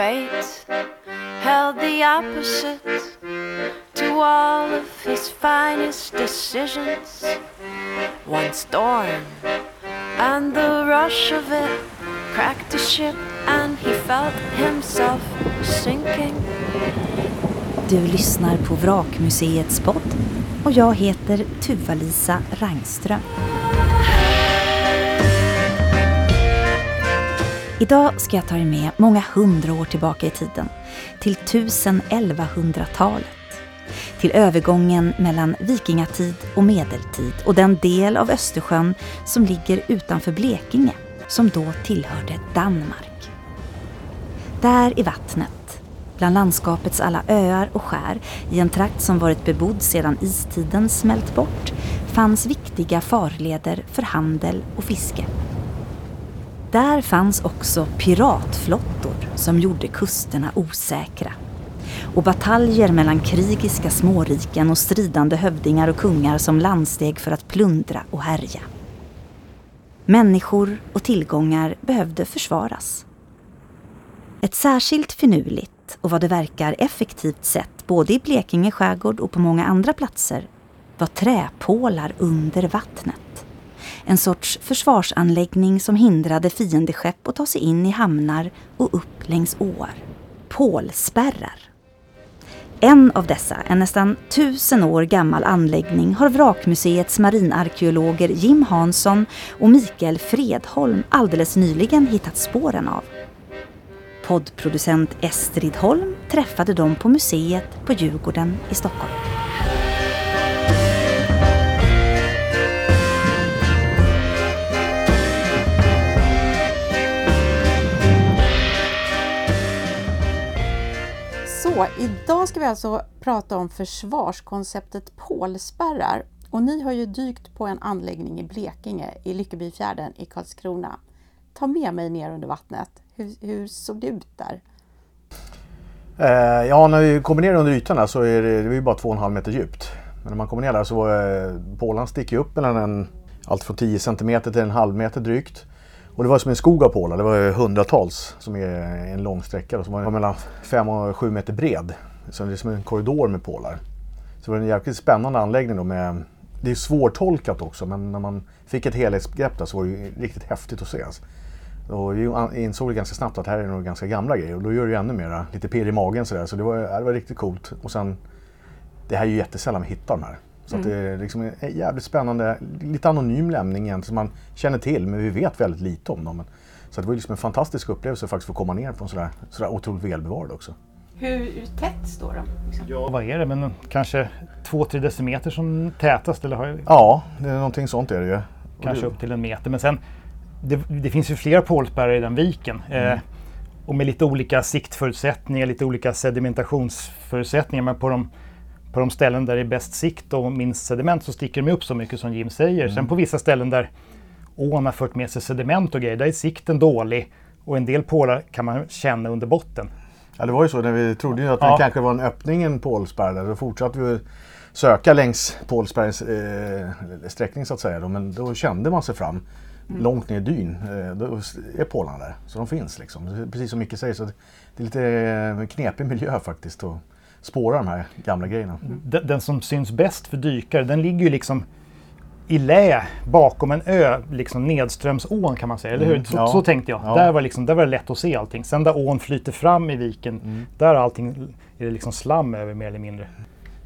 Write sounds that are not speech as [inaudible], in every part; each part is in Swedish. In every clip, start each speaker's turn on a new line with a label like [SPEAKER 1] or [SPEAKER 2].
[SPEAKER 1] fate held the opposite to all of his finest decisions. One storm and the rush of it cracked the ship and he felt himself sinking.
[SPEAKER 2] Du lyssnar på Vrakmuseets podd och jag heter Tuva-Lisa Rangström. Idag ska jag ta er med många hundra år tillbaka i tiden, till 1000-1100-talet. Till övergången mellan vikingatid och medeltid och den del av Östersjön som ligger utanför Blekinge, som då tillhörde Danmark. Där i vattnet, bland landskapets alla öar och skär, i en trakt som varit bebodd sedan istiden smält bort, fanns viktiga farleder för handel och fiske. Där fanns också piratflottor som gjorde kusterna osäkra. Och bataljer mellan krigiska småriken och stridande hövdingar och kungar som landsteg för att plundra och härja. Människor och tillgångar behövde försvaras. Ett särskilt finurligt och vad det verkar effektivt sätt både i Blekinge skärgård och på många andra platser var träpålar under vattnet. En sorts försvarsanläggning som hindrade fiendeskepp att ta sig in i hamnar och upp längs åar. Pålspärrar. En av dessa, en nästan tusen år gammal anläggning, har Vrakmuseets marinarkeologer Jim Hansson och Mikael Fredholm alldeles nyligen hittat spåren av. Poddproducent Estrid Holm träffade dem på museet på Djurgården i Stockholm.
[SPEAKER 3] Så, idag ska vi alltså prata om försvarskonceptet pålspärrar. Och ni har ju dykt på en anläggning i Blekinge, i Lyckebyfjärden i Karlskrona. Ta med mig ner under vattnet. Hur, hur såg det ut där?
[SPEAKER 4] Eh, ja, när vi kommer ner under ytan så är det, det är ju bara 2,5 meter djupt. Men när man kommer ner där så var eh, pålan sticker upp mellan en, allt från 10 cm till en halv meter drygt. Och det var som en skog av pålar, det var hundratals som är en lång sträcka då, som var mellan 5 och 7 meter bred. Så det är som en korridor med pålar. Så det var en jäkligt spännande anläggning då med det är svårtolkat också men när man fick ett helhetsgrepp där så var det riktigt häftigt att se. Alltså. Och vi insåg ganska snabbt att det här är nog ganska gamla grejer och då gör det ju ännu mera lite pirr i magen sådär. Så det var, det var riktigt coolt. Och sen, det här är ju jättesällan vi hittar de här. Så mm. att det är liksom en jävligt spännande, lite anonym lämning egentligen som man känner till men vi vet väldigt lite om dem. Så det var liksom en fantastisk upplevelse att faktiskt få komma ner på en sådär, sådär otroligt välbevarad också.
[SPEAKER 3] Hur tätt står de? Liksom?
[SPEAKER 5] Ja, vad är det? Men kanske 2-3 decimeter som tätast? Eller har
[SPEAKER 4] Ja, det är någonting sånt är det ju.
[SPEAKER 5] Kanske upp till en meter. Men sen, det, det finns ju flera pålspärrar i den viken. Mm. Eh, och med lite olika siktförutsättningar, lite olika sedimentationsförutsättningar. Men på de, på de ställen där det är bäst sikt och minst sediment så sticker de upp så mycket som Jim säger. Mm. Sen på vissa ställen där ån har fört med sig sediment och grejer, där är sikten dålig. Och en del pålar kan man känna under botten.
[SPEAKER 4] Ja det var ju så när vi trodde ju att ja. det kanske var en öppning, en pålspärr där. Då fortsatte vi söka längs pålspärrens eh, sträckning så att säga. Då. Men då kände man sig fram mm. långt ner i dyn. Eh, då är pålarna där. Så de finns liksom. Precis som Micke säger så det är lite knepig miljö faktiskt att spåra de här gamla grejerna.
[SPEAKER 5] Den, den som syns bäst för dykare den ligger ju liksom i lä bakom en ö, liksom nedströms ån kan man säga, eller hur? Mm, så, ja. så, tänkte jag. Ja. Där, var liksom, där var det lätt att se allting. Sen där ån flyter fram i viken, mm. där allting är det liksom slam över mer eller mindre.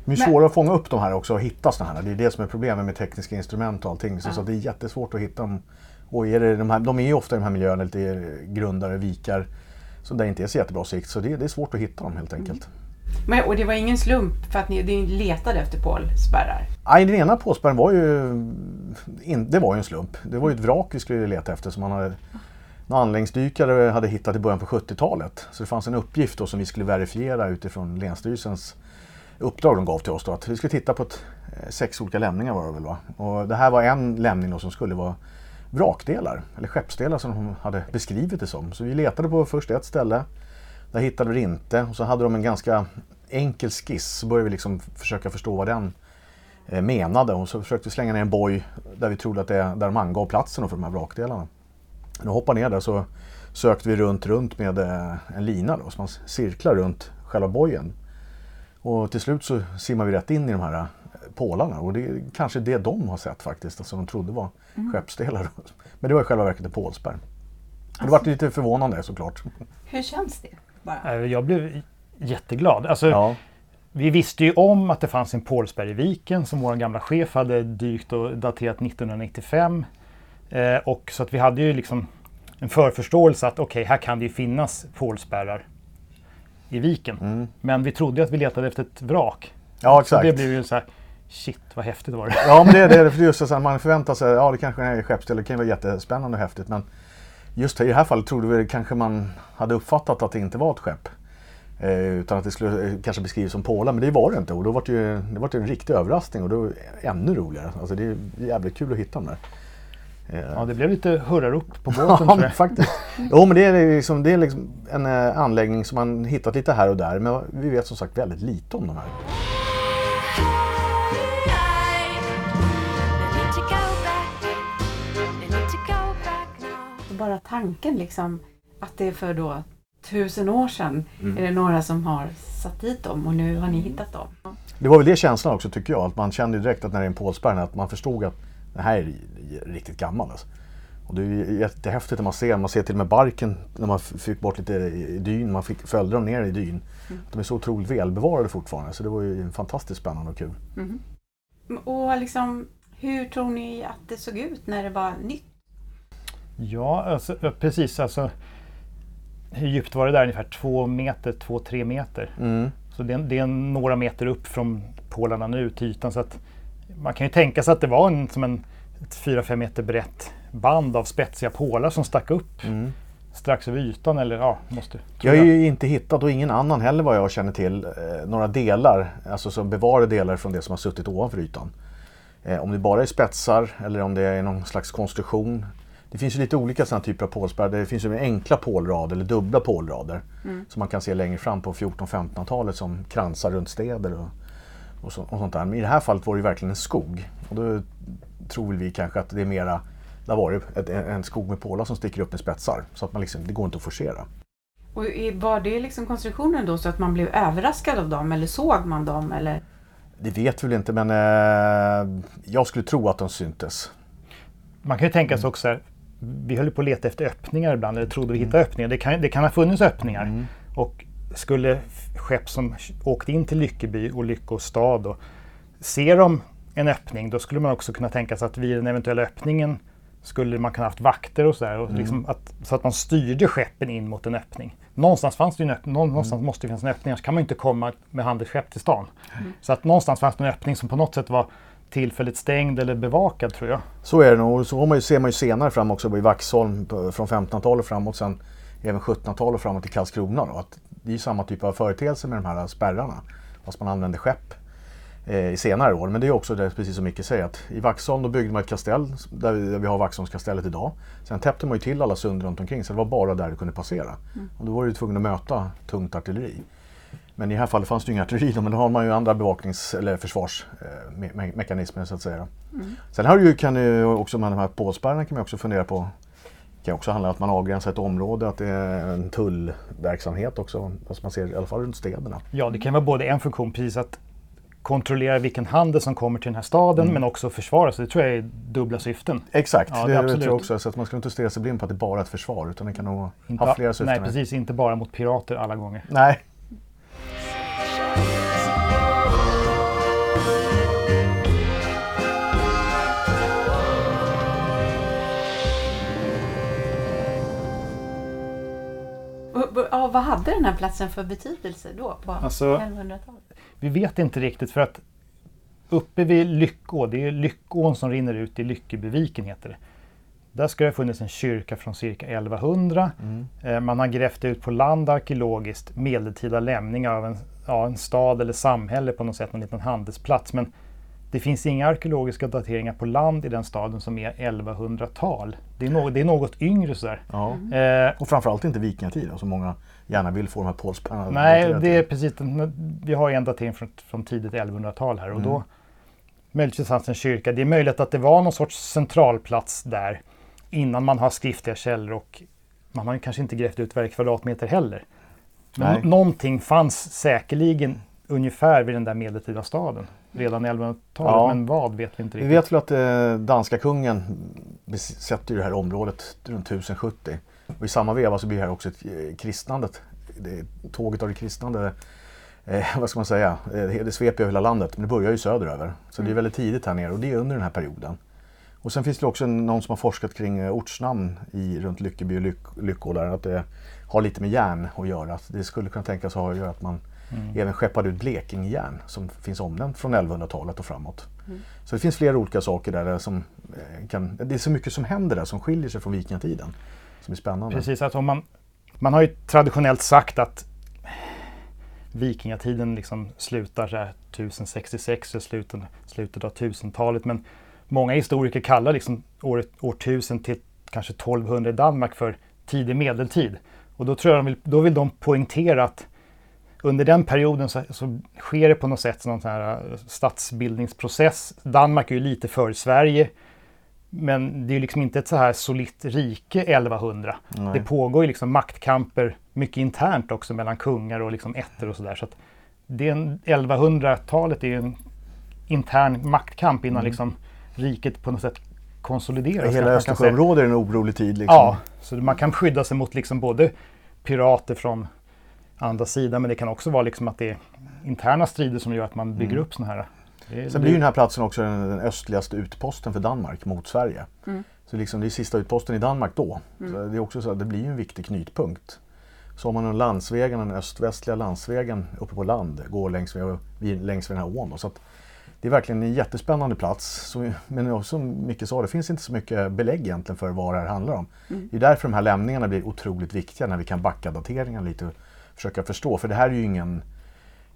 [SPEAKER 4] Det är svårare att fånga upp de här också och hitta sådana här. Det är det som är problemet med tekniska instrument och allting. Så, ja. så det är jättesvårt att hitta dem. Och är det de, här, de är ju ofta i de här miljöerna lite grundare vikar. Så där inte är så jättebra sikt. Så det, det är svårt att hitta dem helt enkelt. Mm.
[SPEAKER 3] Men, och det var ingen slump för att ni, ni letade efter pålspärrar?
[SPEAKER 4] Nej, den ena pålspärren var ju, in, det var ju en slump. Det var ju ett vrak vi skulle leta efter som man hade någon anläggningsdykare hade hittat i början på 70-talet. Så det fanns en uppgift då som vi skulle verifiera utifrån Länsstyrelsens uppdrag de gav till oss. Då, att vi skulle titta på ett, eh, sex olika lämningar var det väl va? Och det här var en lämning då som skulle vara vrakdelar, eller skeppsdelar som de hade beskrivit det som. Så vi letade på först ett ställe där hittade vi det inte och så hade de en ganska enkel skiss. Så började vi liksom försöka förstå vad den eh, menade och så försökte vi slänga ner en boj där vi trodde att det där de angav platsen för de här vrakdelarna. När vi hoppade ner där så sökte vi runt, runt med eh, en lina då, så man cirklar runt själva bojen. Och till slut så simmar vi rätt in i de här eh, pålarna och det är kanske det de har sett faktiskt, alltså de trodde var
[SPEAKER 3] Mm.
[SPEAKER 4] skeppsdelar. [laughs] Men det var i själva verket en pålspärr. Och det var lite förvånande såklart.
[SPEAKER 3] Hur känns det? Bara?
[SPEAKER 5] Eh, Jag blev jätteglad. Alltså,
[SPEAKER 4] Ja,
[SPEAKER 5] Vi visste ju om att det fanns en Pålsberg i viken som vår gamla chef hade dykt och daterat 1995. Eh, och så att vi hade ju liksom en förförståelse att okej, här kan det ju finnas Pålsbergar i viken.
[SPEAKER 4] Mm.
[SPEAKER 5] Men vi trodde ju att vi letade efter ett vrak.
[SPEAKER 4] ja
[SPEAKER 5] Så
[SPEAKER 4] exakt.
[SPEAKER 5] det blev ju så här, shit vad häftigt var det.
[SPEAKER 4] Ja, men det, det är för just så att man förväntar sig, ja det kanske är skeppsdel, det kan ju vara jättespännande och häftigt. Men just i det här fallet trodde vi kanske man hade uppfattat att det inte var ett skepp. Eh, utan att det skulle eh, kanske beskrivas som pålar, men det var det inte. Och då var det ju det var ju en riktig överraskning och då ännu roligare. Alltså det är jävligt kul att hitta dem där. Eh,
[SPEAKER 5] Ja, det blev lite hurrarop på båten
[SPEAKER 4] Ja,
[SPEAKER 5] tror [laughs]
[SPEAKER 4] faktiskt. Jo, men det är, liksom, det är liksom en anläggning som man hittat lite här och där. Men vi vet som sagt väldigt lite om de här.
[SPEAKER 3] Bara tanken liksom att det är för då tusen år sedan är det några som har satt dit dem och nu har ni hittat dem.
[SPEAKER 4] Det var väl det känslan också tycker jag. Att man kände direkt att när det är en pålspärr att man förstod att det här är riktigt gammal. Alltså. Och det är jättehäftigt när man ser, man ser till och med barken när man fick bort lite i dyn, man fick, följde dem ner i dyn. De är så otroligt välbevarade fortfarande så det var ju fantastiskt spännande och kul.
[SPEAKER 3] Och liksom, hur tror ni att det såg ut när det var nytt?
[SPEAKER 5] Ja, alltså, precis. Alltså, hur djupt var det där? Ungefär två meter, två, tre meter.
[SPEAKER 4] Mm.
[SPEAKER 5] Så det är, det är några meter upp från pålarna nu till ytan. Så att man kan ju tänka sig att det var en, som en ett 4-5 meter brett band av spetsiga pålar som stack upp
[SPEAKER 4] Mm.
[SPEAKER 5] strax över ytan. Eller ja, måste...
[SPEAKER 4] Jag har ju inte hittat, och ingen annan heller vad jag känner till, eh, några delar, alltså som bevarade delar från det som har suttit ovanför ytan. Eh, om det bara är spetsar eller om det är någon slags konstruktion. Det finns ju lite olika sådana typer av pålspärr. Det finns ju enkla pålrader eller dubbla pålrader. Som man kan se längre fram på 1400-1500-talet som kransar runt städer och, och, så, och sånt där. Men i det här fallet var det ju verkligen en skog. Och då tror vi kanske att det är mera, det har varit ett, en skog med pålar som sticker upp med spetsar. Så att man liksom, det går inte att forcera.
[SPEAKER 3] Och var det liksom konstruktionen då så att man blev överraskad av dem eller såg man dem eller?
[SPEAKER 4] Det vet vi väl inte men eh, jag skulle tro att de syntes.
[SPEAKER 5] Man kan ju tänka sig också vi höll på att leta efter öppningar ibland, eller trodde vi hittade öppningar. Det kan, det kan ha funnits öppningar. Och skulle skepp som åkte in till Lyckeby och Lyckå stad och ser de en öppning, då skulle man också kunna tänka sig att vid den eventuella öppningen skulle man kunna haft vakter och sådär. Och liksom att, så att man styrde skeppen in mot en öppning. Någonstans fanns det en öppning, någonstans måste det finnas en öppning, annars kan man inte komma med handelsskepp till stan. Så att någonstans fanns det en öppning som på något sätt var tillfälligt stängd eller bevakad tror jag.
[SPEAKER 4] Så är det nog. Och Så man ju, ser man ju senare fram också i Vaxholm från 1500-talet framåt sen även 1700-talet framåt till Karlskrona. Då, att det är ju samma typ av företeelse med de här spärrarna. Fast man använder skepp eh, i senare år. Men det är också det, precis som Micke säger att i Vaxholm då byggde man ett kastell där vi, där vi har Vaxholmskastellet idag. Sen täppte man ju till alla sund runt omkring så det var bara där du kunde passera. Och då var du tvungen att möta tungt artilleri. Men i det här fallet fanns det ju inga artilleri men då har man ju andra bevaknings eller försvarsmekanismer så att säga. Sen har du ju, kan ju också med de här pålspärrarna kan man också fundera på det kan också handla om att man avgränsar ett område, att det är en tullverksamhet också. Fast man ser i alla fall runt städerna.
[SPEAKER 5] Ja, det kan vara både en funktion, precis att kontrollera vilken handel som kommer till den här staden, men också försvara. Så det tror jag är dubbla syften.
[SPEAKER 4] Exakt,
[SPEAKER 5] Ja, det
[SPEAKER 4] det, tror
[SPEAKER 5] absolut.
[SPEAKER 4] jag också. Så att man ska inte stirra sig blind på att det bara är ett försvar utan det kan nog
[SPEAKER 5] Inte,
[SPEAKER 4] ha flera syften.
[SPEAKER 5] nej, precis. Inte bara mot pirater alla gånger.
[SPEAKER 4] Nej.
[SPEAKER 3] Ja, vad hade den här platsen för betydelse då på
[SPEAKER 5] Alltså-
[SPEAKER 3] 1100-talet?
[SPEAKER 5] Vi vet inte riktigt för att uppe vid Lyckå, det är Lyckån som rinner ut i Lyckebyviken heter det. Där ska det ha funnits en kyrka från cirka 1100. Eh, Man har grävt ut på land arkeologiskt medeltida lämningar av en, ja, en stad eller samhälle på något sätt, en liten handelsplats. Men det finns inga arkeologiska dateringar på land i den staden som är 1100-tal. Det är, no- det är något yngre sådär.
[SPEAKER 4] Ja.
[SPEAKER 5] Eh,
[SPEAKER 4] Och framförallt inte vikingatid, som många gärna vill få de här pålspärrarna
[SPEAKER 5] Nej, det är precis Vi har en datering från, från tidigt 1100-tal här och då möjligtvis fanns en kyrka. Det är möjligt att det var någon sorts centralplats där innan man har skriftliga källor och man har kanske inte grävt ut varje kvadratmeter heller. Men någonting fanns säkerligen ungefär vid den där medeltida staden redan i 1100-talet.
[SPEAKER 4] Ja.
[SPEAKER 5] Men vad vet vi inte
[SPEAKER 4] Vi
[SPEAKER 5] riktigt.
[SPEAKER 4] vet väl att eh, danska kungen besätter det här området runt 1070. Och i samma veva så blir det här också ett eh, kristnandet. Det, tåget av det kristnande, eh, [laughs] vad ska man säga, eh, det sveper över hela landet. Men det börjar ju söderöver. Så det är väldigt tidigt här nere och det är under den här perioden. Och sen finns det också någon som har forskat kring eh, ortsnamn i, runt Lyckeby och Lyck, Lyckå där. Att det har lite med järn att göra. Att det skulle kunna tänkas ha att göra att man även skeppade ut Blekingjärn som finns omnämnt från 1100-talet och framåt. Så det finns flera olika saker där som eh, kan, det är så mycket som händer där som skiljer sig från vikingatiden. Som är spännande.
[SPEAKER 5] Precis, att om man, man har ju traditionellt sagt att vikingatiden liksom slutar så här 1066, eller slutet, slutet av 1000-talet. Men många historiker kallar liksom året, årtusen till kanske 1200 i Danmark för tidig medeltid. Och då tror jag de vill, då vill de poängtera att under den perioden så, så sker det på något sätt någon sån här eh, statsbildningsprocess. Danmark är ju lite före Sverige. Men det är ju liksom inte ett så här solitt rike 1100.
[SPEAKER 4] Nej.
[SPEAKER 5] Det pågår ju liksom maktkamper mycket internt också mellan kungar och liksom ätter och sådär. Så att det är en, 1100-talet är ju en intern maktkamp innan liksom riket på något sätt konsolideras.
[SPEAKER 4] Hela. Östersjöområdet är en orolig tid. Liksom.
[SPEAKER 5] Ja, så man kan skydda sig mot liksom både pirater från andra sidan men det kan också vara liksom att det är interna strider som gör att man bygger upp sådana här. Det,
[SPEAKER 4] Sen blir ju den här platsen också den, den östligaste utposten för Danmark mot Sverige. Så liksom det är sista utposten i Danmark då. Så det är också så att det blir ju en viktig knytpunkt. Så om man har landsvägen, den öst-västliga landsvägen uppe på land, går längs med, längs med den här ån. Då. Så att det är verkligen en jättespännande plats. Så, men också som Micke sa, det finns inte så mycket belägg egentligen för vad det här handlar om. Det är därför de här lämningarna blir otroligt viktiga när vi kan backa dateringen lite och försöka förstå. För det här är ju ingen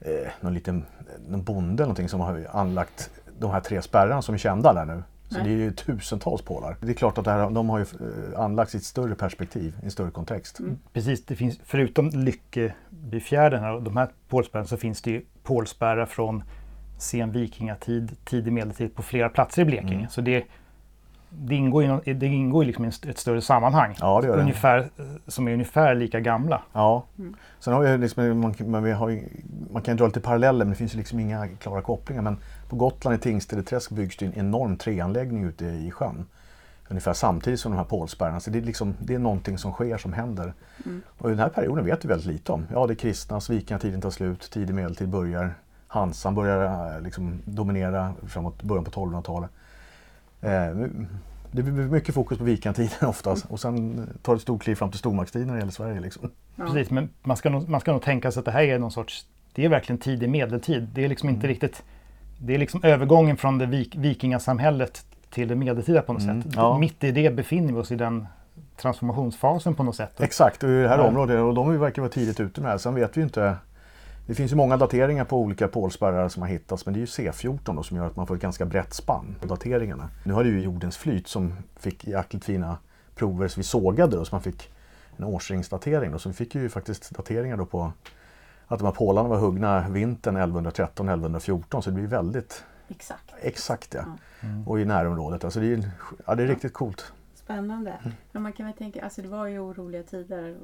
[SPEAKER 4] eh, någon liten någon bonde eller någonting som har anlagt de här tre spärrarna som är kända där nu. Så
[SPEAKER 3] Nej.
[SPEAKER 4] det är ju tusentals pålar. Det är klart att det här, de har ju eh, anlagts i ett större perspektiv, i en större kontext.
[SPEAKER 5] Precis, det finns, förutom Lyckebyfjärden här och de här pålspärrarna så finns det ju pålspärrar från sen vikingatid, tidig medeltid på flera platser i Blekinge.
[SPEAKER 4] Mm.
[SPEAKER 5] Så det, det ingår nå- det ingår liksom i ett större sammanhang.
[SPEAKER 4] Ja, det gör det.
[SPEAKER 5] ungefär, eh, som är ungefär lika gamla.
[SPEAKER 4] Ja. Sen har vi liksom, man, man, vi har ju, man kan ju dra lite paralleller men det finns ju liksom inga klara kopplingar. Men på Gotland i Tingstedeträsk byggs det en enorm träanläggning ute i sjön. Ungefär samtidigt som de här pålspärrarna. Så det är, liksom, det är någonting som sker, som händer. Och den här perioden vet vi väldigt lite om. Ja, det kristnas, vikingatiden tar slut, tidig medeltid börjar. Hansan börjar eh, liksom dominera framåt början på 1200-talet. Eh, det blir mycket fokus på vikingatiden [laughs] oftast och sen tar det ett stort kliv fram till stormaktstiden när det gäller Sverige. Liksom.
[SPEAKER 5] Precis, men man ska, nog, man ska nog tänka sig att det här är någon sorts, det är verkligen tidig medeltid. Det är liksom
[SPEAKER 4] Mm.
[SPEAKER 5] inte riktigt, det är liksom övergången från det vik, vikingasamhället till det medeltida på något
[SPEAKER 4] Mm,
[SPEAKER 5] sätt.
[SPEAKER 4] ja.
[SPEAKER 5] Mitt i det befinner vi oss i den transformationsfasen på något sätt.
[SPEAKER 4] Exakt, och i det här
[SPEAKER 5] Ja.
[SPEAKER 4] området, och de verkar vara tidigt ute med det här. Sen vet vi ju inte. Det finns ju många dateringar på olika pålspärrar som har hittats men det är ju C14 då, som gör att man får ett ganska brett spann på dateringarna. Nu har det ju jordens flyt som fick jäkligt fina prover så vi sågade då, så man fick en årsringsdatering. Då, så vi fick ju faktiskt dateringar då på att de här pålarna var huggna vintern 1113-1114 så det blir väldigt
[SPEAKER 3] Exakt.
[SPEAKER 4] exakt ja. Och i närområdet. Alltså det, är, ja, det är riktigt coolt.
[SPEAKER 3] Spännande. Men man kan väl tänka, alltså det var ju oroliga tider.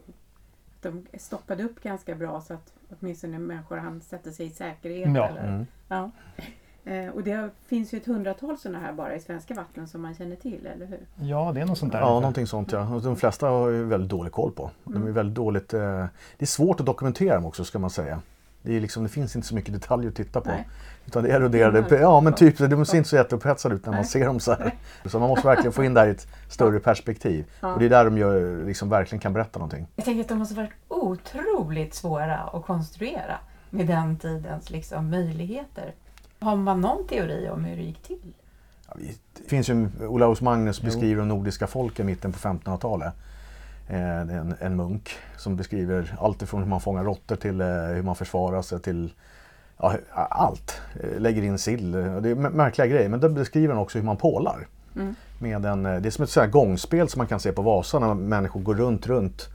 [SPEAKER 3] De stoppade upp ganska bra så att åtminstone människor hann sätta sig i säkerhet.
[SPEAKER 5] Ja.
[SPEAKER 3] Eller,
[SPEAKER 4] Mm.
[SPEAKER 3] ja. [laughs] Eh, och det finns ju ett hundratal sådana här bara i svenska vatten som man känner till, eller hur?
[SPEAKER 5] Ja, det är något sånt där.
[SPEAKER 4] Ja, någonting sånt ja. De flesta har ju väldigt dålig koll på. De är väldigt dåligt, eh, det är svårt att dokumentera dem också ska man säga. Det, är liksom, det finns inte så mycket detaljer att titta på.
[SPEAKER 3] Nej.
[SPEAKER 4] Utan det eroderade,
[SPEAKER 3] Mm.
[SPEAKER 4] ja men typ, de ser inte så jätteupphetsade ut när man
[SPEAKER 3] Nej.
[SPEAKER 4] ser dem så här. Så man måste verkligen få in det här i ett [laughs] större perspektiv.
[SPEAKER 3] Ja.
[SPEAKER 4] Och det är där de gör, liksom, verkligen kan berätta någonting.
[SPEAKER 6] Jag tänker att de måste varit otroligt svåra att konstruera med den tidens liksom, möjligheter. Har man någon teori om hur det gick till?
[SPEAKER 4] Ja, Det finns ju, Olaus Magnus
[SPEAKER 5] Jo.
[SPEAKER 4] beskriver de nordiska folken i mitten på 1500-talet. Eh, en, en munk som beskriver allt ifrån hur man fångar råttor till eh, hur man försvarar sig till ja, allt. Eh, lägger in sill. Det är märkliga grejer men där beskriver han också hur man pålar.
[SPEAKER 3] Mm.
[SPEAKER 4] Med en, det är som ett sånt här gångspel som man kan se på Vasa när människor går runt, runt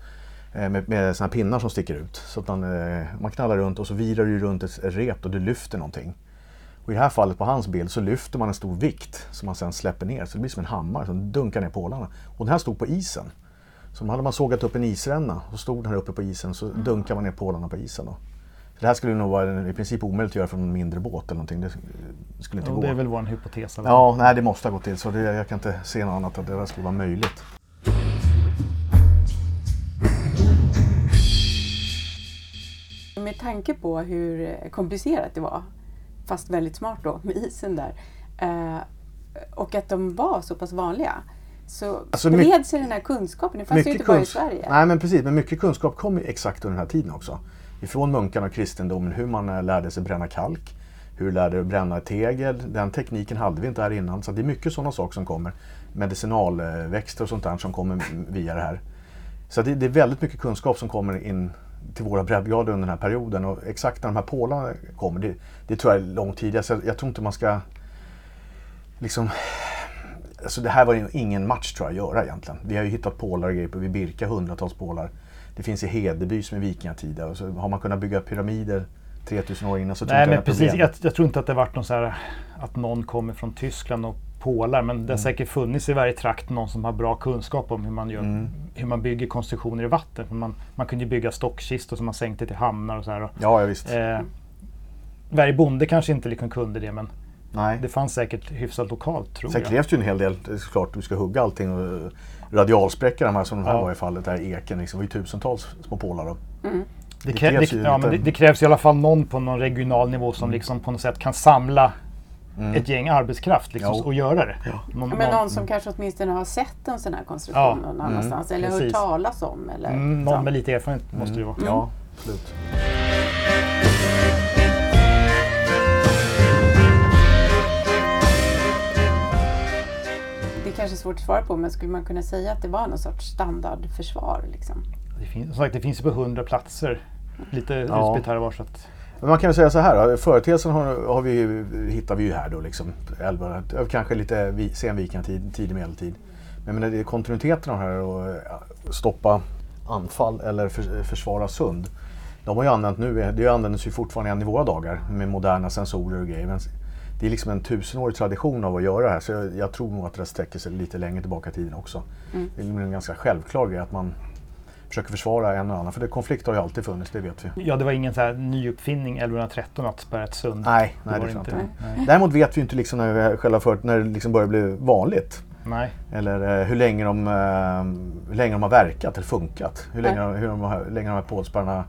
[SPEAKER 4] med, med såna här pinnar som sticker ut. Så att man, man knallar runt och så virar du runt ett rep och du lyfter någonting. Och i det här fallet på hans bild så lyfter man en stor vikt som man sen släpper ner. Så det blir som en hammare som dunkar ner pålarna. Och den här stod på isen. Så hade man sågat upp en isränna och stod här uppe på isen så dunkade man ner pålarna på isen. Då. Det här skulle nog vara i princip omöjligt att göra från en mindre båt eller någonting. Det skulle inte
[SPEAKER 5] Och
[SPEAKER 4] gå.
[SPEAKER 5] det är väl vår hypotes. eller?
[SPEAKER 4] Ja, nej det måste ha gått till så det, jag kan inte se något annat att det där skulle vara möjligt.
[SPEAKER 3] Med tanke på hur komplicerat det var, fast väldigt smart då med isen där, eh, och att de var så pass vanliga, så
[SPEAKER 4] Alltså,
[SPEAKER 3] sig den här kunskapen. Det fanns ju inte bara i Sverige.
[SPEAKER 4] Nej men precis, men mycket kunskap kom exakt under den här tiden också. Ifrån munkarna och kristendomen, hur man eh, lärde sig bränna kalk, hur du lärde dig bränna tegel. Den tekniken hade vi inte här innan. Så det är mycket sådana saker som kommer. Medicinalväxter och sånt där som kommer via det här. Så det, det är väldigt mycket kunskap som kommer in till våra breddgrader under den här perioden. Och exakt när de här pålarna kommer, det, det tror jag är långt tidigare. Så jag tror inte man ska liksom Alltså det här var ju ingen match tror jag att göra egentligen. Vi har ju hittat pålar och grejer på vid Birka, hundratals pålar. Det finns i Hedeby som är vikingatida. Och så har man kunnat bygga pyramider 3000 år innan så tror
[SPEAKER 5] Nej
[SPEAKER 4] inte
[SPEAKER 5] men precis, jag, jag tror inte att det varit någon så här att någon kommer från Tyskland och pålar men
[SPEAKER 4] Mm.
[SPEAKER 5] det har säkert funnits i varje trakt någon som har bra kunskap om hur man, gör,
[SPEAKER 4] Mm.
[SPEAKER 5] hur man bygger konstruktioner i vatten. Man, man kunde ju bygga stockkistor som man sänkte till hamnar och så här. Och,
[SPEAKER 4] Ja, ja visst.
[SPEAKER 5] eh, varje bonde kanske inte liksom kunde det men
[SPEAKER 4] Nej.
[SPEAKER 5] det fanns säkert hyfsat lokalt tror
[SPEAKER 4] Sen
[SPEAKER 5] jag.
[SPEAKER 4] krävs det ju en hel del. Det är såklart du ska hugga allting och radialspräcka de här som de här
[SPEAKER 5] Ja.
[SPEAKER 4] var i fallet. Där eken liksom. Det var ju tusentals små pålar. Då.
[SPEAKER 5] Det,
[SPEAKER 4] Det
[SPEAKER 5] krä,
[SPEAKER 4] krävs
[SPEAKER 5] det,
[SPEAKER 4] ju
[SPEAKER 5] ja,
[SPEAKER 4] lite-
[SPEAKER 5] men det, det krävs i alla fall någon på någon regional nivå som liksom på något sätt kan samla ett gäng arbetskraft liksom,
[SPEAKER 4] Jo.
[SPEAKER 5] och göra det. Någon,
[SPEAKER 3] Ja, men någon
[SPEAKER 5] någon,
[SPEAKER 3] som kanske åtminstone har sett en sån här konstruktion
[SPEAKER 5] Ja,
[SPEAKER 3] någon annanstans eller
[SPEAKER 5] precis.
[SPEAKER 3] hört talas om. Eller
[SPEAKER 5] mm,
[SPEAKER 3] så.
[SPEAKER 5] någon med lite erfarenhet måste det ju vara.
[SPEAKER 4] Ja, absolut.
[SPEAKER 3] Kanske svårt att svara på men skulle man kunna säga att det var någon sorts standardförsvar? Liksom?
[SPEAKER 5] Det finns, som sagt, det finns ju på hundra platser. Lite
[SPEAKER 4] Ja.
[SPEAKER 5] utspritt här och var. Så att,
[SPEAKER 4] Men man kan ju säga så här, företeelsen har, har vi, hittar vi ju här då liksom. 1100, kanske lite sen vikingatid, tidig medeltid. Men menar, det är kontinuiteten av det här och ja, stoppa anfall eller för, försvara sund. De har ju använt nu, det används ju fortfarande än i våra dagar med moderna sensorer och grejer. Det är liksom en tusenårig tradition av att göra det här så jag, jag tror nog att det sträcker sig lite längre tillbaka i tiden också. Det är en ganska självklar grej att man försöker försvara en och annan. För det, konflikt har ju alltid funnits, det vet vi.
[SPEAKER 5] ja, det var ingen så här nyuppfinning 1113 att spärra ett sund.
[SPEAKER 4] Nej,
[SPEAKER 5] Det
[SPEAKER 4] nej det tror jag
[SPEAKER 5] inte.
[SPEAKER 4] inte.
[SPEAKER 5] Nej.
[SPEAKER 4] Däremot vet vi inte liksom när, vi själva för, när det liksom börjar bli vanligt.
[SPEAKER 5] Nej.
[SPEAKER 4] Eller eh, hur, länge de, eh, hur länge de har verkat eller funkat. Hur länge, hur de, har- hur länge de här pålspärrarna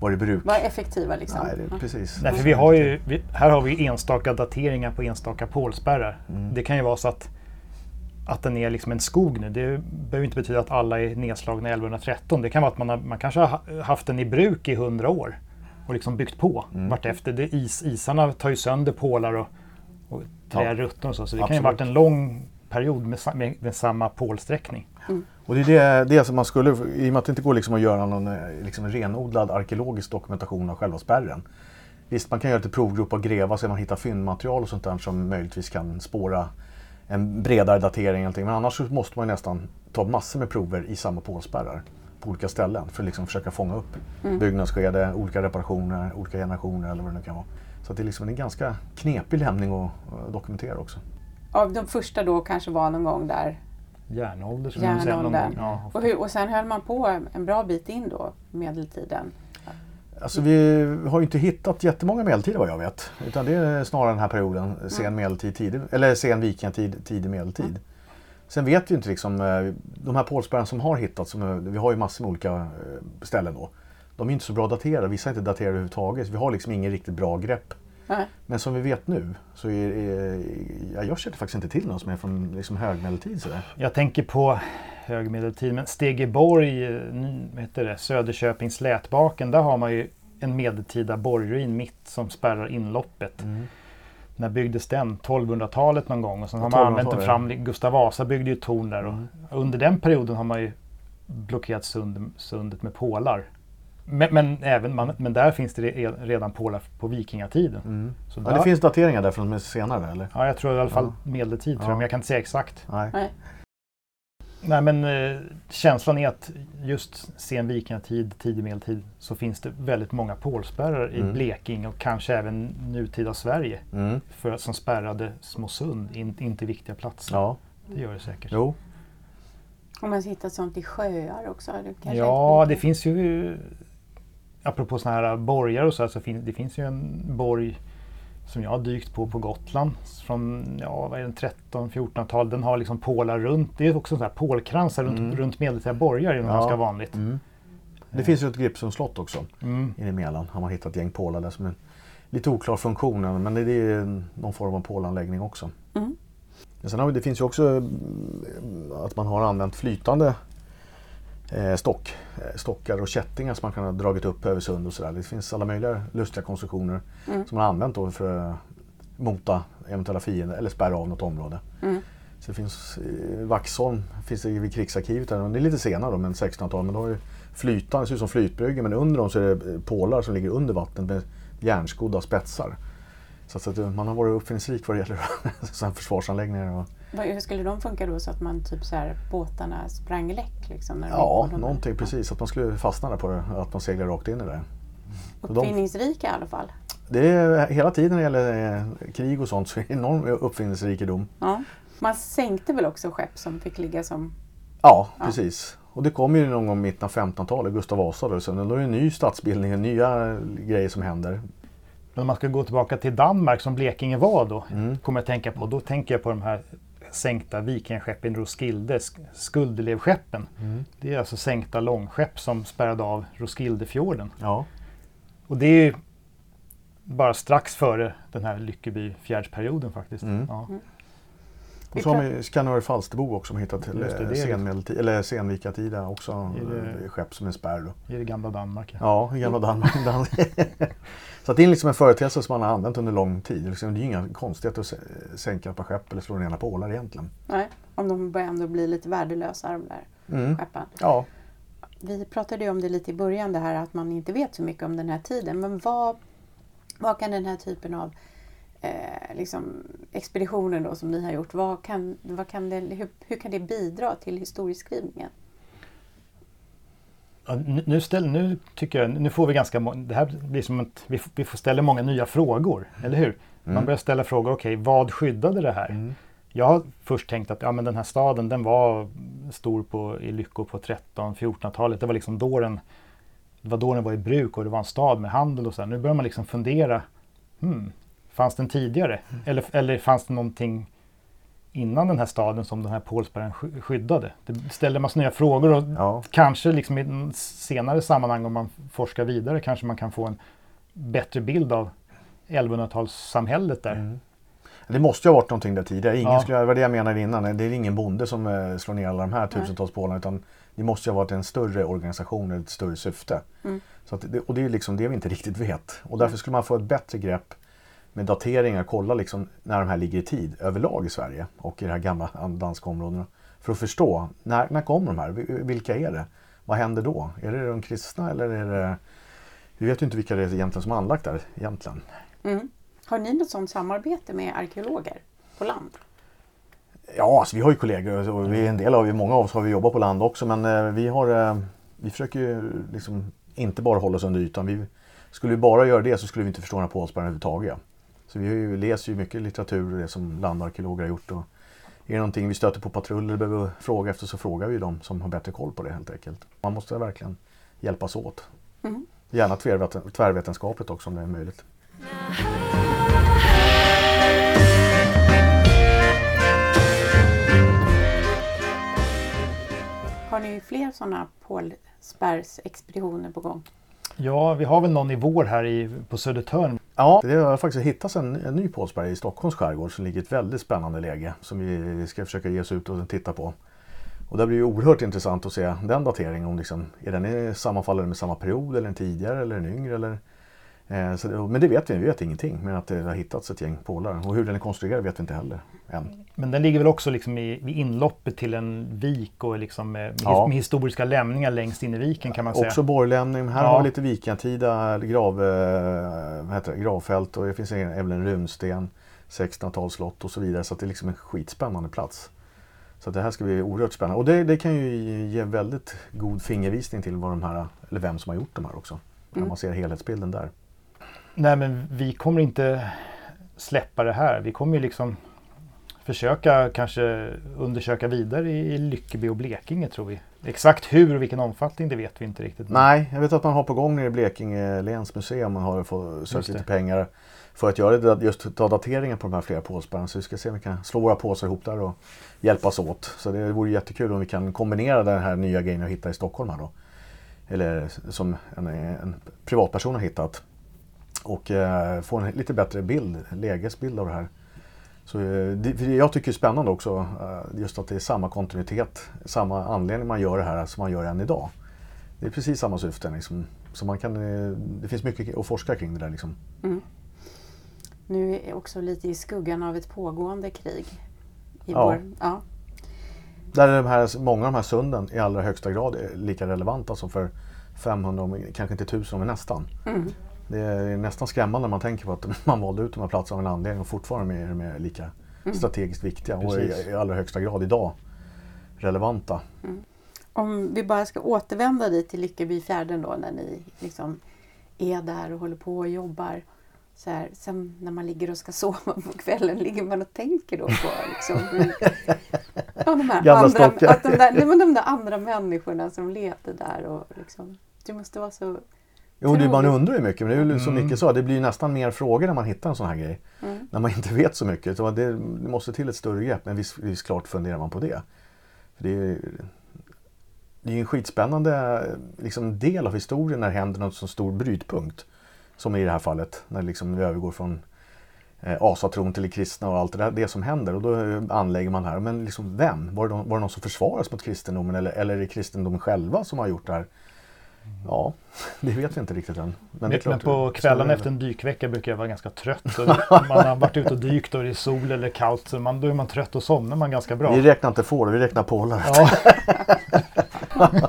[SPEAKER 4] varit i bruk.
[SPEAKER 3] Var effektiva liksom?
[SPEAKER 4] Nej, det, precis.
[SPEAKER 5] Nej, för vi har ju, vi, här har vi enstaka dateringar på enstaka pålspärrar.
[SPEAKER 4] Mm.
[SPEAKER 5] Det kan ju vara så att, att den är liksom en skog nu. Det behöver inte betyda att alla är nedslagna 1113. Det kan vara att man, har, man kanske har ha- haft den i bruk i 100 år och liksom byggt på
[SPEAKER 4] Mm.
[SPEAKER 5] vartefter. Det is, isarna tar ju sönder pålar och, och trär
[SPEAKER 4] Ja.
[SPEAKER 5] ruttnar och så. Så det kan ju ha
[SPEAKER 4] Absolut.
[SPEAKER 5] varit en lång period med, med, med samma pålsträckning.
[SPEAKER 4] Och det är det, det som man skulle, i och med att det inte går liksom att göra någon eh, liksom en renodlad arkeologisk dokumentation av själva spärren. Visst, man kan göra lite provgrop och gräva så man hittar fyndmaterial och sånt där som möjligtvis kan spåra en bredare datering. eller någonting. Men annars måste man nästan ta massor med prover i samma pålspärrar på olika ställen för att liksom försöka fånga upp byggnadsskede, olika reparationer, olika generationer eller vad det nu kan vara. Så att det är liksom en ganska knepig lämning att att dokumentera också.
[SPEAKER 3] Av de första då kanske var någon gång där
[SPEAKER 5] Järnålder
[SPEAKER 3] järnåldern.
[SPEAKER 5] Ja,
[SPEAKER 3] och, hur, och sen höll man på en bra bit in då, medeltiden.
[SPEAKER 4] Alltså vi har ju inte hittat jättemånga medeltider vad jag vet. Utan det är snarare den här perioden, sen medeltid, tidig, eller sen vikingatid, tidig medeltid. Sen vet vi inte liksom, eh, de här pålspärrarna som har hittats, som, vi har ju massor med olika eh, ställen då. De är inte så bra daterade, vissa är inte daterade överhuvudtaget. Vi har liksom ingen riktigt bra grepp.
[SPEAKER 3] Nej.
[SPEAKER 4] Men som vi vet nu så är, är ja, jag känner faktiskt inte till någon som är från liksom högmedeltid sådär.
[SPEAKER 5] Jag tänker på högmedeltid, men Stegeborg, eh, heter det, Söderköping, Slätbaken, där har man ju en medeltida borgruin mitt som spärrar inloppet. När byggdes den? 1200-talet någon gång och sen har man använt den
[SPEAKER 4] 1200-talet,
[SPEAKER 5] fram. Gustav Vasa byggde ju torn där och under den perioden har man ju blockerat sund, sundet med pålar. Men, men, även, man, men där finns det re- redan pålar på vikingatiden. Så
[SPEAKER 4] Ja,
[SPEAKER 5] där,
[SPEAKER 4] det finns dateringar där från senare eller?
[SPEAKER 5] ja, jag tror i alla fall
[SPEAKER 4] Ja.
[SPEAKER 5] medeltid, tror
[SPEAKER 4] Ja.
[SPEAKER 5] jag, men jag kan inte säga exakt.
[SPEAKER 4] Nej.
[SPEAKER 3] Nej.
[SPEAKER 5] Nej men eh, känslan är att just sen vikingatid, tidig medeltid så finns det väldigt många pålspärrar i
[SPEAKER 4] Mm.
[SPEAKER 5] Blekinge och kanske även nutida Sverige
[SPEAKER 4] Mm.
[SPEAKER 5] för, som spärrade små sund in, in till viktiga platser.
[SPEAKER 4] Ja,
[SPEAKER 5] Det gör det säkert.
[SPEAKER 4] jo.
[SPEAKER 3] Om man hittat sånt i sjöar också?
[SPEAKER 5] Ja, det finns ju... Apropå sådana här borgar och så, här, så fin, det finns ju en borg som jag har dykt på på Gotland från ja, vad är den, 13-1400-tal. Den har liksom pålar runt. Det är också sådana här pålkransar runt, runt medeltida borgar är nog
[SPEAKER 4] Ja.
[SPEAKER 5] ganska vanligt.
[SPEAKER 4] Mm. Det finns ju ett Gripsums slott också
[SPEAKER 5] Mm.
[SPEAKER 4] inne i Mälaren. Har man hittat ett gäng pålar där som är lite oklar funktion men det är ju någon form av pålanläggning också.
[SPEAKER 3] Mm.
[SPEAKER 4] Sen har vi, det finns ju också mm, att man har använt flytande eh, stock, eh, stockar och kättingar som man kan ha dragit upp över sund och sådär. Det finns alla möjliga lustiga konstruktioner
[SPEAKER 3] Mm.
[SPEAKER 4] som man har använt då för att mota eventuella fiender eller spärra av något område.
[SPEAKER 3] Mm.
[SPEAKER 4] Så det finns i Vaxholm, finns det vid krigsarkivet, det är lite senare då, men 1600-tal, men då är det flytande, det ser ut som flytbryggor men under dem så är det eh, pålar som ligger under vattnet med järnskodda spetsar. Så, att, man har varit uppfinningsrik vad det gäller [laughs] försvarsanläggningar. Och,
[SPEAKER 3] Hur skulle de funka då så att man typ så här, båtarna sprang läck? Liksom, när de
[SPEAKER 4] ja, någonting precis. Att man skulle fastna där på det, att man seglar rakt in i det. Så de-
[SPEAKER 3] Uppfinningsrika i alla fall.
[SPEAKER 4] Det är hela tiden när det gäller eh, krig och sånt så är det enorm uppfinningsrikedom.
[SPEAKER 3] Ja. Man sänkte väl också skepp som fick ligga som...
[SPEAKER 4] Ja,
[SPEAKER 3] Ja.
[SPEAKER 4] precis. Och det kom ju någon gång i mitten av 1500-talet, Gustav Vasa då, så då är det en ny stadsbildning, nya grejer som händer.
[SPEAKER 5] Men om man ska gå tillbaka till Danmark som Blekinge var då,
[SPEAKER 4] Mm.
[SPEAKER 5] kommer jag tänka på. Då tänker jag på de här sänkta vikingaskeppen Roskilde, sk- Skuldelevskeppen.
[SPEAKER 4] Mm.
[SPEAKER 5] Det är alltså sänkta långskepp som spärrade av Roskildefjorden.
[SPEAKER 4] Ja.
[SPEAKER 5] Och det är ju bara strax före den här Lyckeby-fjärdsperioden faktiskt.
[SPEAKER 4] Mm.
[SPEAKER 5] Ja.
[SPEAKER 4] Och så har vi Skanör Falsterbo också som hittat till eh, senmedeltid, eller senvikatida också.
[SPEAKER 5] Det-
[SPEAKER 4] Skepp som en spärr.
[SPEAKER 5] I det gamla Danmark. Ja.
[SPEAKER 4] Ja, i gamla Danmark. [laughs] så att det är liksom en företeelse som man har använt under lång tid. Det är liksom- ju inga konstigheter att sä- sänka ett par skepp eller slå ner några pålar egentligen.
[SPEAKER 3] Nej, om de börjar ändå bli lite värdelösa de där
[SPEAKER 4] Mm.
[SPEAKER 3] skeppen.
[SPEAKER 4] Ja,
[SPEAKER 3] Vi pratade ju om det lite i början det här att man inte vet så mycket om den här tiden. Men vad, vad kan den här typen av eh, liksom expeditioner då som ni har gjort, vad kan, vad kan det, hur, hur kan det bidra till historieskrivningen?
[SPEAKER 5] Ja, nu, ställ, nu tycker jag, nu får vi ganska må- det här blir som att vi, vi får ställa många nya frågor, eller hur? Man
[SPEAKER 4] Mm.
[SPEAKER 5] börjar ställa frågor, okej, vad skyddade det här?
[SPEAKER 4] Mm.
[SPEAKER 5] Jag har först tänkt att ja, men den här staden den var stor på, i Lyckå på 13-1400-talet. Det var liksom då den, det var då den var i bruk och det var en stad med handel och så. här. Nu börjar man liksom fundera, hmm, fanns den tidigare? Eller, eller fanns det någonting innan den här staden som den här pålspärren sky- skyddade? Det ställer massa nya frågor och
[SPEAKER 4] ja.
[SPEAKER 5] kanske liksom i en senare sammanhang om man forskar vidare kanske man kan få en bättre bild av 1100-talssamhället där.
[SPEAKER 4] Mm. Det måste ju ha varit någonting där tidigare. Ingen
[SPEAKER 5] Ja.
[SPEAKER 4] skulle, det var det jag menade innan. Det är ingen bonde som eh, slår ner alla de här tusentals pålarna. Utan det måste ju ha varit en större organisation eller ett större syfte.
[SPEAKER 3] Mm.
[SPEAKER 4] Så att och det är liksom det vi inte riktigt vet. Och därför skulle man få ett bättre grepp med dateringar. Kolla liksom när de här ligger i tid överlag i Sverige och i de här gamla danska områdena. För att förstå, när, när kommer de här? Vi- Vilka är det? Vad händer då? Är det de kristna eller är det... Vi vet ju inte vilka det är egentligen som har anlagt där egentligen.
[SPEAKER 3] Mm. Har ni något sådant samarbete med arkeologer på land?
[SPEAKER 4] Ja, alltså vi har ju kollegor och vi är en del av, många av oss har vi jobbat på land också men eh, vi har, eh, vi försöker ju liksom inte bara hålla oss under ytan. Vi, skulle vi bara göra det så skulle vi inte förstå den här pålspärren överhuvudtaget. Så vi ju, läser ju mycket litteratur och det som landarkeologer har gjort. Och är det någonting vi stöter på patruller eller behöver fråga efter så frågar vi dem som har bättre koll på det helt enkelt. Man måste verkligen hjälpas åt.
[SPEAKER 3] Mm.
[SPEAKER 4] Gärna tvärveten, tvärvetenskapligt också om det är möjligt.
[SPEAKER 3] Har ni fler sådana pålspärrsexpeditioner på gång?
[SPEAKER 5] Ja, vi har väl någon i vår här i, på Södertörn.
[SPEAKER 4] Ja, det har faktiskt hittats en, en ny pålsberg i Stockholms skärgård som ligger i ett väldigt spännande läge som vi ska försöka ge oss ut och titta på. Och det blir ju oerhört intressant att se den dateringen. Om liksom, är den i- sammanfaller den med samma period eller en tidigare eller en yngre? Eller, så, det- men det vet vi, vi vet ingenting. Men att det har hittats ett gäng pålar. Och hur den är konstruerad vet vi inte heller än.
[SPEAKER 5] Men den ligger väl också liksom i, vid inloppet till en vik och liksom med,
[SPEAKER 4] Ja.
[SPEAKER 5] med historiska lämningar längst in i viken kan man säga.
[SPEAKER 4] Också borglämning. Här
[SPEAKER 5] Ja.
[SPEAKER 4] har vi lite vikingatida grav, eh, heter det, gravfält och det finns en- även en runsten, 1600-talsslott och så vidare. Så att det är liksom en skitspännande plats. Så att det här ska bli oerhört spännande. Och det, det kan ju ge väldigt god fingervisning till vad de här, eller vem som har gjort de här också. När
[SPEAKER 3] Mm.
[SPEAKER 4] man ser helhetsbilden där.
[SPEAKER 5] Nej men vi kommer inte släppa det här. Vi kommer ju liksom försöka kanske undersöka vidare i Lyckeby och Blekinge tror vi. Exakt hur och vilken omfattning det vet vi inte riktigt.
[SPEAKER 4] Nej, jag vet att man har på gång nere i Blekinge läns museum. Man har fått sökt lite pengar för att göra det, just ta dateringen på de här flera pålspärrarna. Så vi ska se om vi kan slå våra påsar ihop där och hjälpas åt. Så det vore jättekul om vi kan kombinera den här nya grejen jag hittade i Stockholm här då. Eller som en, en privatperson har hittat. Och eh, få en lite bättre bild, lägesbild av det här. Så, eh, jag tycker det är spännande också eh, just att det är samma kontinuitet, samma anledning man gör det här som man gör än idag. Det är precis samma syfte. Liksom. Så man kan, eh, det finns mycket att forska kring det där. Liksom. Mm.
[SPEAKER 3] Nu är också lite i skuggan av ett pågående krig. I ja. Vår, ja.
[SPEAKER 4] Där är de här, många av de här sunden i allra högsta grad lika relevanta som för 500, kanske inte 1000, men nästan. Mm. Det är nästan skrämmande när man tänker på att [laughs] man valde ut de här platserna av en anledning och fortfarande är de lika mm. strategiskt viktiga och i, i allra högsta grad idag relevanta. Mm.
[SPEAKER 3] Om vi bara ska återvända dit till Lyckebyfjärden då när ni liksom är där och håller på och jobbar. Så här, sen när man ligger och ska [laughs] sova på kvällen, ligger man och tänker då på liksom, ja, de, här andra, att de, där, de där andra människorna som levde där. Och liksom, det måste vara så
[SPEAKER 4] Jo, det, man undrar ju mycket. Men det är ju så mm. mycket så. Det blir nästan mer frågor när man hittar en sån här grej. Mm. När man inte vet så mycket. Så det, måste till ett större grepp. Men visst, visst klart funderar man på det. För det är det är en skitspännande liksom, del av historien när det händer något så stor brytpunkt. Som i det här fallet. När liksom vi övergår från eh, asatron till kristna och allt det, där, det som händer. Och då anlägger man här. Men liksom, vem? Var det, någon, var det någon som försvaras mot kristendomen? Eller, eller är det kristendomen själva som har gjort det här? Ja, [laughs] det vet vi inte riktigt än.
[SPEAKER 5] Men, men, men på kvällen efter en dykvecka brukar jag vara ganska trött. [laughs] Man har varit ute och dykt och det är sol eller kallt. Så man, då är man trött och somnar man ganska bra.
[SPEAKER 4] Vi räknar inte får, vi räknar pålar. Ja. [laughs]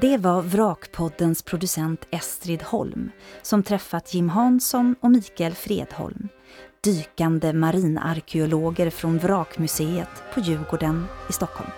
[SPEAKER 2] Det var Vrakpoddens producent Estrid Holm som träffat Jim Hansson och Mikael Fredholm dykande marinarkeologer från Vrakmuseet på Djurgården i Stockholm.